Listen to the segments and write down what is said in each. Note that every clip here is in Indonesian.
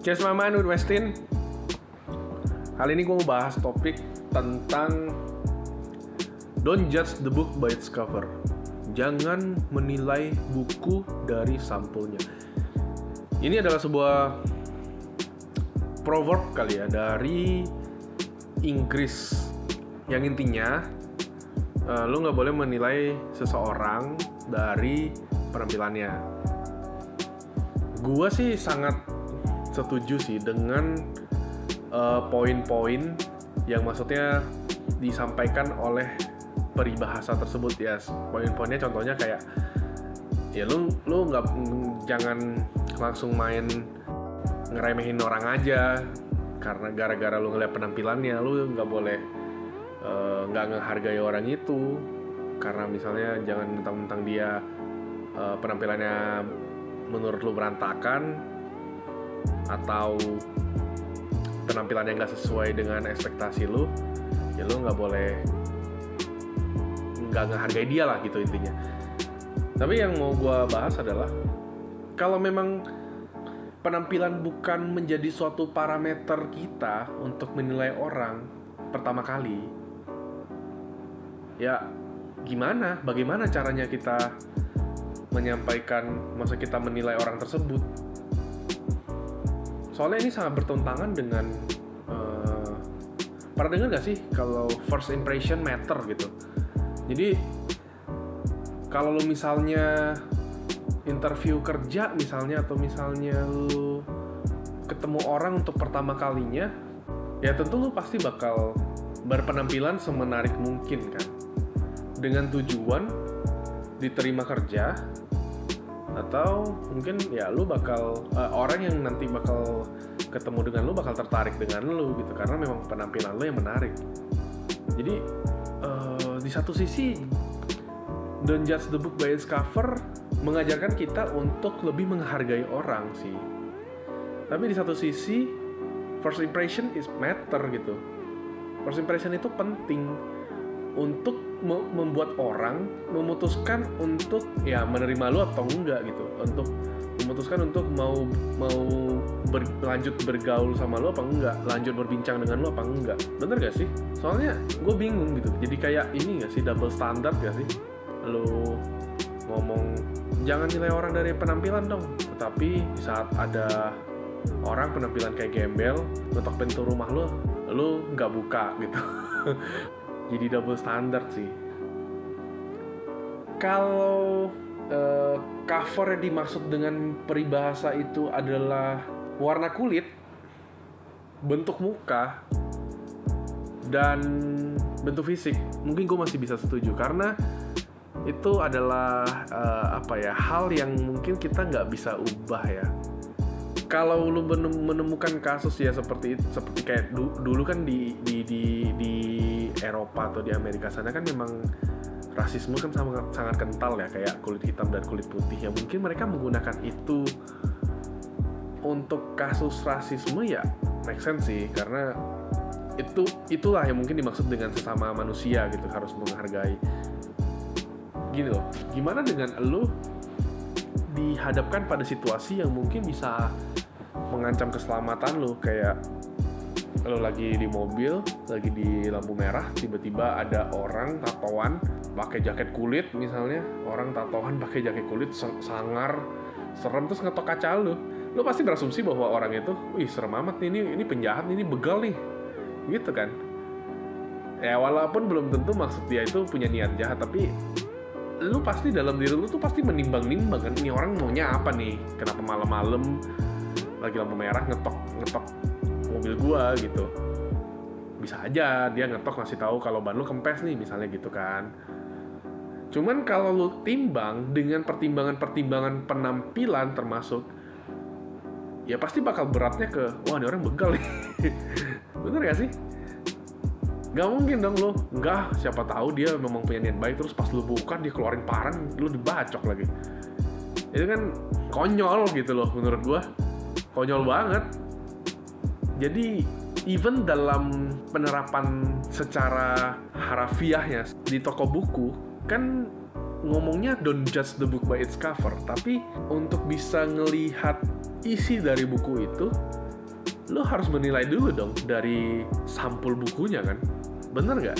Cheers Maman with Westin. Kali ini gue mau bahas topik tentang Don't judge the book by its cover. Jangan menilai buku dari sampulnya. Ini adalah sebuah proverb kali ya dari Inggris. Yang intinya uh, Lu nggak boleh menilai seseorang dari penampilannya. Gua sih sangat setuju sih dengan uh, poin-poin yang maksudnya disampaikan oleh peribahasa tersebut ya poin-poinnya contohnya kayak ya lu lu nggak jangan langsung main ngeremehin orang aja karena gara-gara lu ngeliat penampilannya lu nggak boleh nggak uh, ngehargai orang itu. Karena misalnya jangan mentang-mentang dia uh, penampilannya menurut lu berantakan atau penampilan yang gak sesuai dengan ekspektasi lu ya lu nggak boleh nggak ngehargai dia lah gitu intinya. Tapi yang mau gue bahas adalah kalau memang penampilan bukan menjadi suatu parameter kita untuk menilai orang pertama kali ya gimana bagaimana caranya kita menyampaikan masa kita menilai orang tersebut soalnya ini sangat bertentangan dengan uh, pernah dengar gak sih kalau first impression matter gitu? Jadi kalau lo misalnya interview kerja misalnya atau misalnya lo ketemu orang untuk pertama kalinya ya tentu lo pasti bakal berpenampilan semenarik mungkin kan? Dengan tujuan diterima kerja atau mungkin ya lu bakal uh, orang yang nanti bakal ketemu dengan lu bakal tertarik dengan lu gitu. Karena memang penampilan lu yang menarik. Jadi uh, di satu sisi don't judge the book by its cover mengajarkan kita untuk lebih menghargai orang sih. Tapi di satu sisi first impression is matter gitu. First impression itu penting untuk membuat orang memutuskan untuk ya menerima lu atau enggak gitu. Untuk memutuskan untuk mau mau berlanjut bergaul sama lu apa enggak? Lanjut berbincang dengan lu apa enggak? Bener gak sih? Soalnya gue bingung gitu. Jadi kayak ini gak sih? Double standard gak sih? Lu ngomong jangan nilai orang dari penampilan dong. Tetapi saat ada orang penampilan kayak gembel ngetok pintu rumah lu lu nggak buka gitu jadi double standard sih. Kalau uh, cover yang dimaksud dengan peribahasa itu adalah warna kulit, bentuk muka, dan bentuk fisik, mungkin gue masih bisa setuju karena itu adalah uh, apa ya hal yang mungkin kita nggak bisa ubah ya kalau lu menemukan kasus ya seperti seperti kayak du, dulu kan di, di di di Eropa atau di Amerika sana kan memang rasisme kan sangat sangat kental ya kayak kulit hitam dan kulit putih yang mungkin mereka menggunakan itu untuk kasus rasisme ya make sense sih. Karena itu itulah yang mungkin dimaksud dengan sesama manusia gitu harus menghargai. Gini loh gimana dengan lu dihadapkan pada situasi yang mungkin bisa mengancam keselamatan lo. Kayak lo lagi di mobil lagi di lampu merah tiba-tiba ada orang tatoan pakai jaket kulit misalnya. Orang tatoan pakai jaket kulit sangar serem terus ngetok kaca lo. Lo pasti berasumsi bahwa orang itu wih serem amat nih ini ini penjahat ini begal nih. Gitu kan? Ya walaupun belum tentu maksud dia itu punya niat jahat tapi lu pasti dalam diri lu tuh pasti menimbang-nimbang kan ini orang maunya apa nih? Kenapa malam-malam lagi lampu merah ngetok ngetok mobil gua gitu? Bisa aja dia ngetok ngasih tahu kalau ban lu kempes nih misalnya gitu kan. Cuman kalau lu timbang dengan pertimbangan-pertimbangan penampilan termasuk ya pasti bakal beratnya ke wah ini orang begal nih. Bener gak sih Gak mungkin dong lo, enggak siapa tahu dia memang punya niat baik terus pas lu buka dia keluarin parang, lu dibacok lagi. Itu kan konyol gitu loh menurut gua. Konyol banget. Jadi even dalam penerapan secara harafiahnya di toko buku kan ngomongnya don't judge the book by its cover. Tapi untuk bisa ngelihat isi dari buku itu lu harus menilai dulu dong dari sampul bukunya kan bener nggak?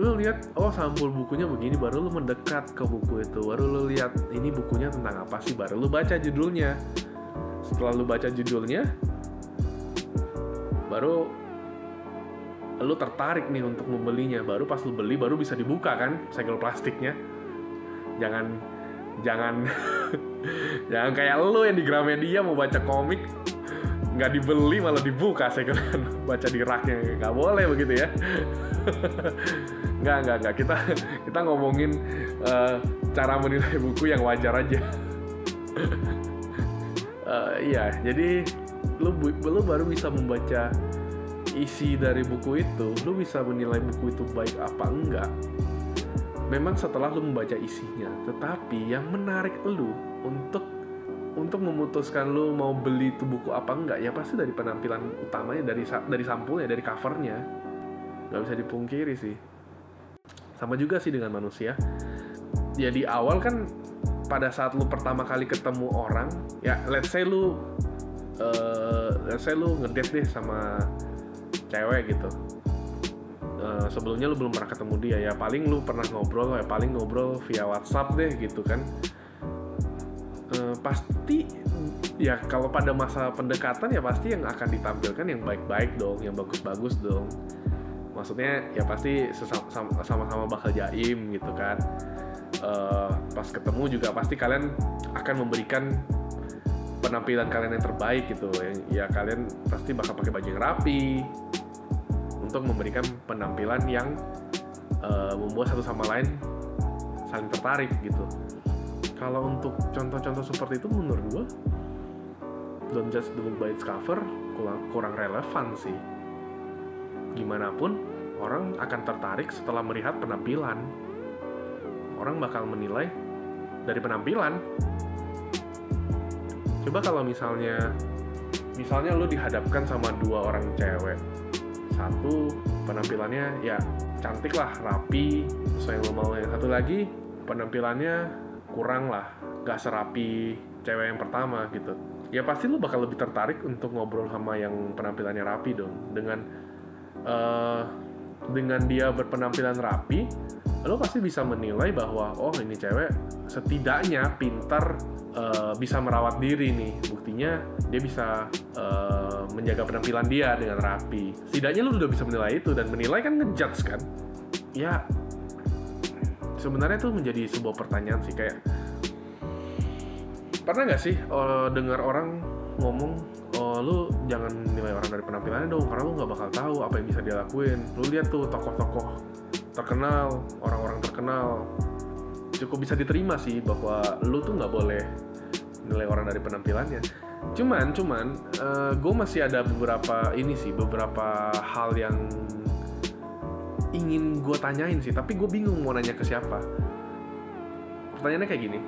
Lu lihat oh sampul bukunya begini baru lu mendekat ke buku itu. Baru lu lihat ini bukunya tentang apa sih baru lu baca judulnya. Setelah lu baca judulnya baru lu tertarik nih untuk membelinya. Baru pas lu beli baru bisa dibuka kan segel plastiknya. Jangan jangan jangan kayak lu yang di Gramedia mau baca komik nggak dibeli malah dibuka segel baca di raknya. Nggak boleh begitu ya. Nggak nggak nggak. Kita kita ngomongin uh, cara menilai buku yang wajar aja. Uh, iya. Jadi lu lu baru bisa membaca isi dari buku itu, lu bisa menilai buku itu baik apa enggak. Memang setelah lu membaca isinya, tetapi yang menarik lu untuk untuk memutuskan lu mau beli itu buku apa enggak ya pasti dari penampilan utamanya dari dari sampulnya dari covernya. Nggak bisa dipungkiri sih. Sama juga sih dengan manusia. Ya awal kan pada saat lu pertama kali ketemu orang ya let's say lu uh, let's say lu ngedate deh sama cewek gitu. Uh, sebelumnya lu belum pernah ketemu dia ya paling lu pernah ngobrol ya paling ngobrol via WhatsApp deh gitu kan uh, pasti ya kalau pada masa pendekatan ya pasti yang akan ditampilkan yang baik-baik dong yang bagus-bagus dong. Maksudnya ya pasti sama-sama bakal jaim gitu kan. Uh, pas ketemu juga pasti kalian akan memberikan penampilan kalian yang terbaik gitu. Ya kalian pasti bakal pakai baju yang rapi untuk memberikan penampilan yang uh, membuat satu sama lain saling tertarik gitu. Kalau untuk contoh-contoh seperti itu menurut gue don't just the book by its cover kurang, kurang relevan sih. Gimana pun orang akan tertarik setelah melihat penampilan. Orang bakal menilai dari penampilan. Coba kalau misalnya misalnya lo dihadapkan sama dua orang cewek satu penampilannya ya cantik lah rapi sesuai yang lo mau yang satu lagi penampilannya kurang lah gak serapi cewek yang pertama gitu. Ya pasti lo bakal lebih tertarik untuk ngobrol sama yang penampilannya rapi dong. Dengan uh, dengan dia berpenampilan rapi lo pasti bisa menilai bahwa oh ini cewek setidaknya pintar uh, bisa merawat diri nih. Buktinya dia bisa uh, menjaga penampilan dia dengan rapi. Setidaknya lo udah bisa menilai itu dan menilai kan ngejudge kan? Ya sebenarnya itu menjadi sebuah pertanyaan sih kayak pernah nggak sih uh, dengar orang ngomong oh lu jangan nilai orang dari penampilannya dong karena lu nggak bakal tahu apa yang bisa dia lakuin. Lu lihat tuh tokoh-tokoh terkenal orang-orang terkenal cukup bisa diterima sih bahwa lu tuh nggak boleh nilai orang dari penampilannya. Cuman cuman uh, eh, gue masih ada beberapa ini sih beberapa hal yang ingin gue tanyain sih tapi gue bingung mau nanya ke siapa. Pertanyaannya kayak gini.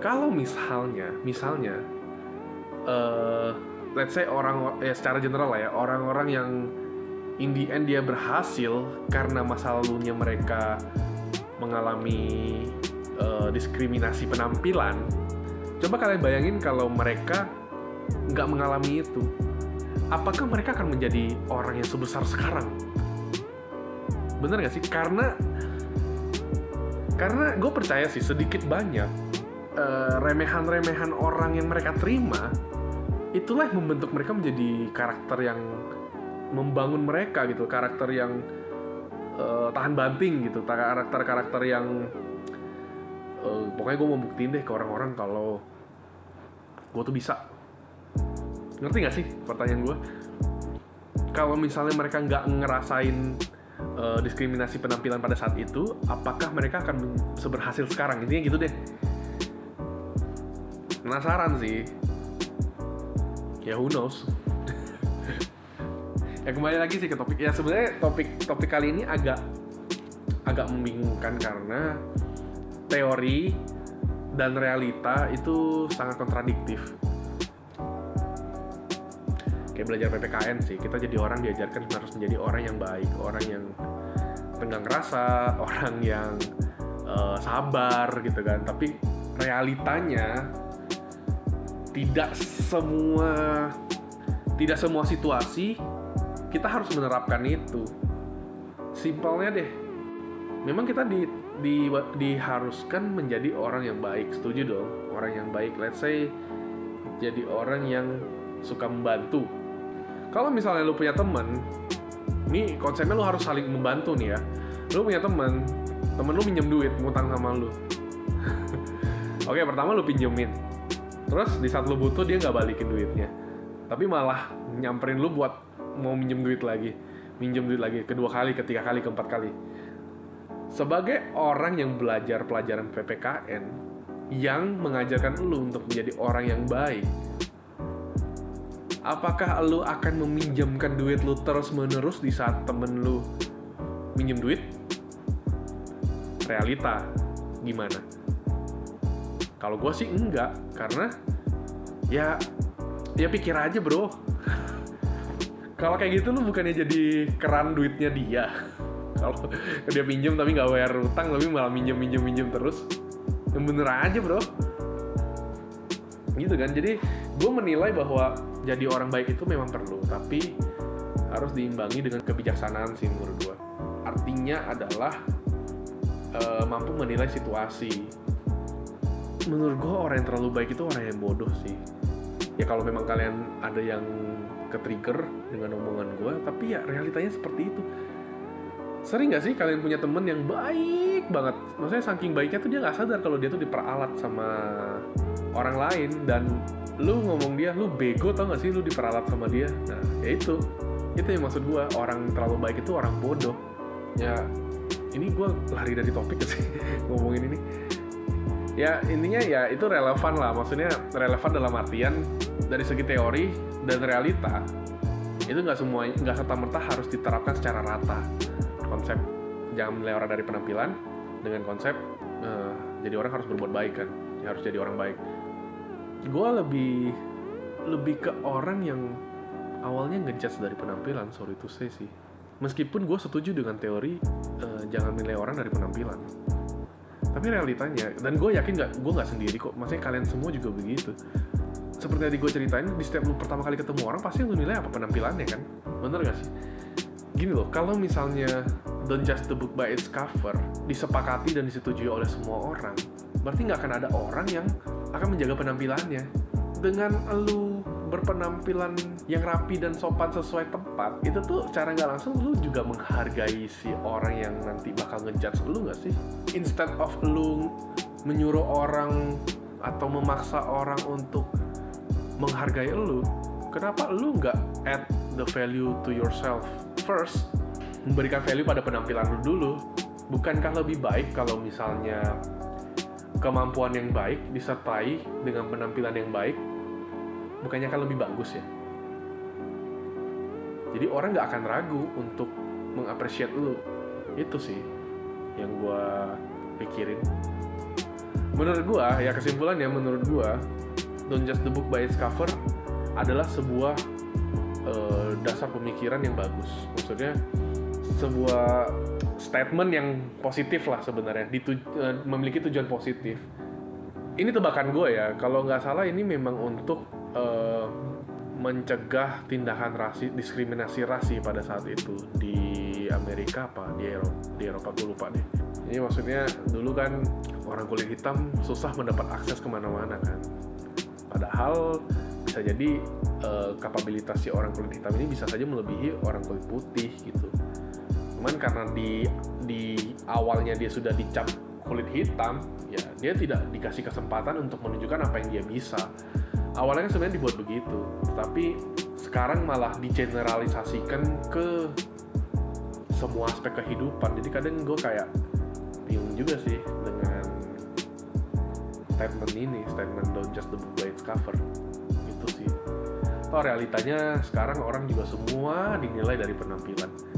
Kalau misalnya misalnya uh, let's say orang ya secara general lah ya orang-orang yang in the end dia berhasil karena masa lalunya mereka mengalami uh, diskriminasi penampilan coba kalian bayangin kalau mereka nggak mengalami itu. Apakah mereka akan menjadi orang yang sebesar sekarang bener gak sih? Karena karena gue percaya sih sedikit banyak uh, remehan-remehan orang yang mereka terima itulah yang membentuk mereka menjadi karakter yang membangun mereka gitu. Karakter yang uh, tahan banting gitu. Karakter-karakter yang uh, pokoknya gue mau buktiin deh ke orang-orang kalau gue tuh bisa. Ngerti gak sih pertanyaan gue? Kalau misalnya mereka nggak ngerasain uh, diskriminasi penampilan pada saat itu apakah mereka akan seberhasil sekarang? Intinya gitu deh. Penasaran sih. Ya who knows? Ya kembali lagi sih ke topik. Ya sebenarnya topik topik kali ini agak agak membingungkan karena teori dan realita itu sangat kontradiktif kayak belajar PPKN sih. Kita jadi orang diajarkan harus menjadi orang yang baik orang yang tenggang rasa orang yang uh, sabar gitu kan. Tapi realitanya tidak semua tidak semua situasi kita harus menerapkan itu. Simpelnya deh. Memang kita di, di diharuskan menjadi orang yang baik setuju dong? Orang yang baik. Let's say jadi orang yang suka membantu kalau misalnya lu punya teman ini konsepnya lu harus saling membantu nih ya. Lu punya teman temen lu minjem duit ngutang sama lu. Oke pertama lu pinjemin. Terus di saat lu butuh dia nggak balikin duitnya. Tapi malah nyamperin lu buat mau minjem duit lagi. Minjem duit lagi kedua kali ketiga kali keempat kali. Sebagai orang yang belajar pelajaran PPKN yang mengajarkan lu untuk menjadi orang yang baik apakah lu akan meminjamkan duit lu terus menerus di saat temen lu minjem duit? Realita. Gimana? Kalau gue sih enggak karena ya ya pikir aja bro. Kalau kayak gitu lu bukannya jadi keran duitnya dia? Kalau dia pinjam tapi nggak bayar utang tapi malah minjem minjem minjem terus? Yang bener aja bro. Gitu kan? Jadi gue menilai bahwa jadi orang baik itu memang perlu tapi harus diimbangi dengan kebijaksanaan sih menurut gue artinya adalah uh, mampu menilai situasi. Menurut gue orang yang terlalu baik itu orang yang bodoh sih. Ya kalau memang kalian ada yang ke trigger dengan omongan gue tapi ya realitanya seperti itu. Sering gak sih kalian punya temen yang baik banget? Maksudnya saking baiknya tuh dia nggak sadar kalau dia tuh diperalat sama orang lain dan lu ngomong dia lu bego tau gak sih lu diperalat sama dia? Nah ya itu. Itu yang maksud gue orang terlalu baik itu orang bodoh. Ya ini gue lari dari topik sih ngomongin ini? Ya intinya ya itu relevan lah. Maksudnya relevan dalam artian dari segi teori dan realita itu nggak semua nggak serta merta harus diterapkan secara rata. Konsep jangan menilai orang dari penampilan dengan konsep uh, jadi orang harus berbuat baik kan? Ya, harus jadi orang baik gue lebih lebih ke orang yang awalnya ngejudge dari penampilan sorry to say sih. Meskipun gue setuju dengan teori uh, jangan menilai orang dari penampilan. Tapi realitanya dan gue yakin nggak gue nggak sendiri kok maksudnya kalian semua juga begitu. Seperti yang gue ceritain di setiap lu pertama kali ketemu orang pasti lu nilai apa penampilannya kan? Bener gak sih? Gini loh kalau misalnya don't just the book by its cover disepakati dan disetujui oleh semua orang berarti nggak akan ada orang yang akan menjaga penampilannya. Dengan lu berpenampilan yang rapi dan sopan sesuai tempat itu tuh cara nggak langsung lu juga menghargai si orang yang nanti bakal ngejudge lu nggak sih? Instead of lu menyuruh orang atau memaksa orang untuk menghargai lu kenapa lu nggak add the value to yourself first? Memberikan value pada penampilan lu dulu. Bukankah lebih baik kalau misalnya kemampuan yang baik disertai dengan penampilan yang baik bukannya akan lebih bagus ya? Jadi orang nggak akan ragu untuk mengapresiasi lu. Itu sih yang gue pikirin. Menurut gue ya kesimpulannya menurut gue don't just the book by its cover adalah sebuah uh, dasar pemikiran yang bagus. Maksudnya sebuah statement yang positif lah sebenarnya. Ditu uh, memiliki tujuan positif. Ini tebakan gue ya. Kalau nggak salah ini memang untuk uh, mencegah tindakan rasi diskriminasi rasi pada saat itu. Di Amerika apa? Di Eropa di Eropa gue lupa deh. Ini maksudnya dulu kan orang kulit hitam susah mendapat akses ke mana-mana kan. Padahal bisa jadi uh, kapabilitas si orang kulit hitam ini bisa saja melebihi orang kulit putih gitu cuman karena di di awalnya dia sudah dicap kulit hitam ya dia tidak dikasih kesempatan untuk menunjukkan apa yang dia bisa. Awalnya kan sebenarnya dibuat begitu tapi sekarang malah digeneralisasikan ke semua aspek kehidupan. Jadi kadang gue kayak bingung juga sih dengan statement ini statement don't just the book by its cover. Itu sih. Oh realitanya sekarang orang juga semua dinilai dari penampilan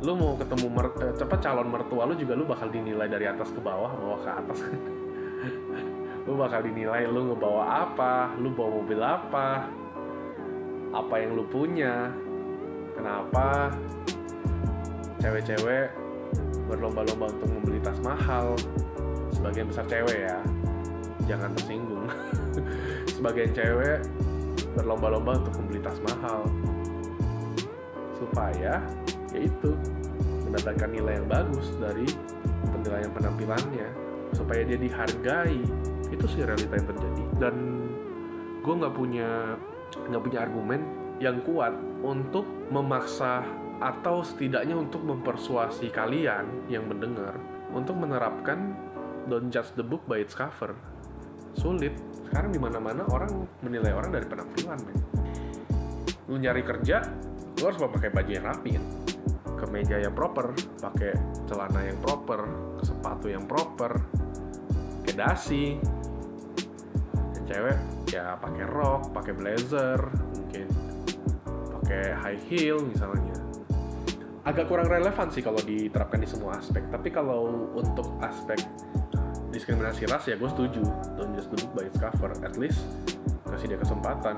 lu mau ketemu mer eh, cepat calon mertua lu juga lu bakal dinilai dari atas ke bawah bawah ke atas. Lu bakal dinilai lu ngebawa apa lu bawa mobil apa apa yang lu punya kenapa cewek-cewek berlomba-lomba untuk membeli tas mahal. Sebagian besar cewek ya jangan tersinggung. Sebagian cewek berlomba-lomba untuk membeli tas mahal. Supaya yaitu mendapatkan nilai yang bagus dari penilaian penampilannya supaya dia dihargai itu sih realita yang terjadi. Dan gue nggak punya nggak punya argumen yang kuat untuk memaksa atau setidaknya untuk mempersuasi kalian yang mendengar untuk menerapkan don't judge the book by its cover. Sulit. Sekarang di mana-mana orang menilai orang dari penampilan men. Lu nyari kerja lu harus pakai baju yang rapi kan kemeja yang proper pakai celana yang proper sepatu yang proper pakai dasi. Yang cewek ya pakai rok pakai blazer mungkin pakai high heel misalnya. Agak kurang relevan sih kalau diterapkan di semua aspek tapi kalau untuk aspek diskriminasi ras ya gue setuju. Don't just it by its cover at least kasih dia kesempatan.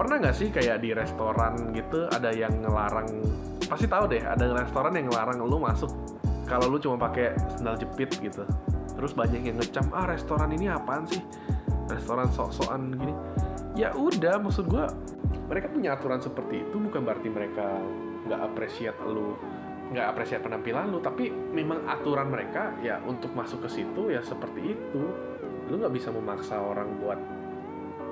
Pernah nggak sih kayak di restoran gitu ada yang ngelarang pasti tahu deh ada restoran yang ngelarang lu masuk kalau lu cuma pakai sandal jepit gitu. Terus banyak yang ngecam ah restoran ini apaan sih? Restoran sok-sokan gini. Ya udah maksud gue mereka punya aturan seperti itu bukan berarti mereka nggak appreciate lu nggak appreciate penampilan lu tapi memang aturan mereka ya untuk masuk ke situ ya seperti itu. Lu nggak bisa memaksa orang buat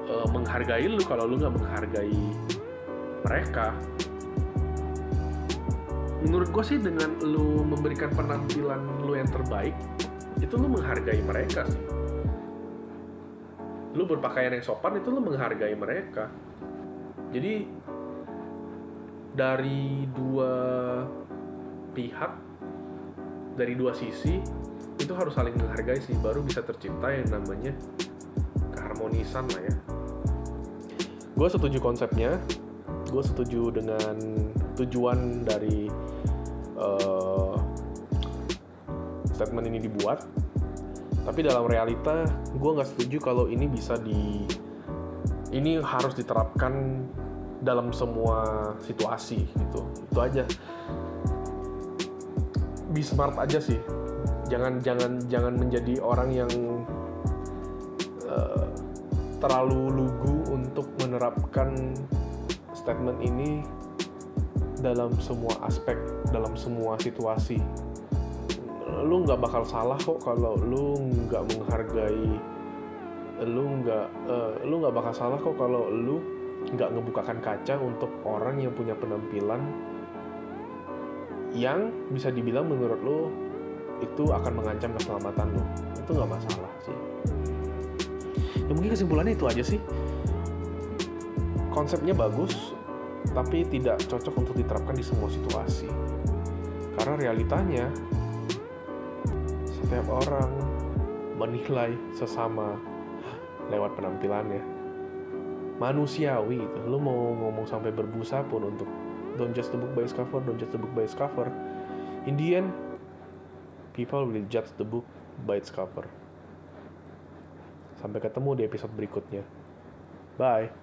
uh, menghargai lu kalau lu nggak menghargai mereka menurut gue sih dengan lu memberikan penampilan lu yang terbaik itu lu menghargai mereka sih. Lu berpakaian yang sopan itu lu menghargai mereka. Jadi dari dua pihak dari dua sisi itu harus saling menghargai sih. Baru bisa tercipta yang namanya keharmonisan lah ya. Gue setuju konsepnya. Gue setuju dengan tujuan dari uh, statement ini dibuat tapi dalam realita gue nggak setuju kalau ini bisa di ini harus diterapkan dalam semua situasi gitu. Itu aja. Be smart aja sih. Jangan jangan jangan menjadi orang yang uh, terlalu lugu untuk menerapkan statement ini dalam semua aspek dalam semua situasi. Lu nggak bakal salah kok kalau lu nggak menghargai lu nggak uh, lu nggak bakal salah kok kalau lu nggak ngebukakan kaca untuk orang yang punya penampilan yang bisa dibilang menurut lu itu akan mengancam keselamatan lu. Itu nggak masalah sih. Ya mungkin kesimpulannya itu aja sih. Konsepnya bagus tapi tidak cocok untuk diterapkan di semua situasi. Karena realitanya setiap orang menilai sesama lewat penampilannya. Manusiawi itu lu mau ngomong sampai berbusa pun untuk don't just the book by its cover don't just the book by its cover. In the end people will judge the book by its cover. Sampai ketemu di episode berikutnya. Bye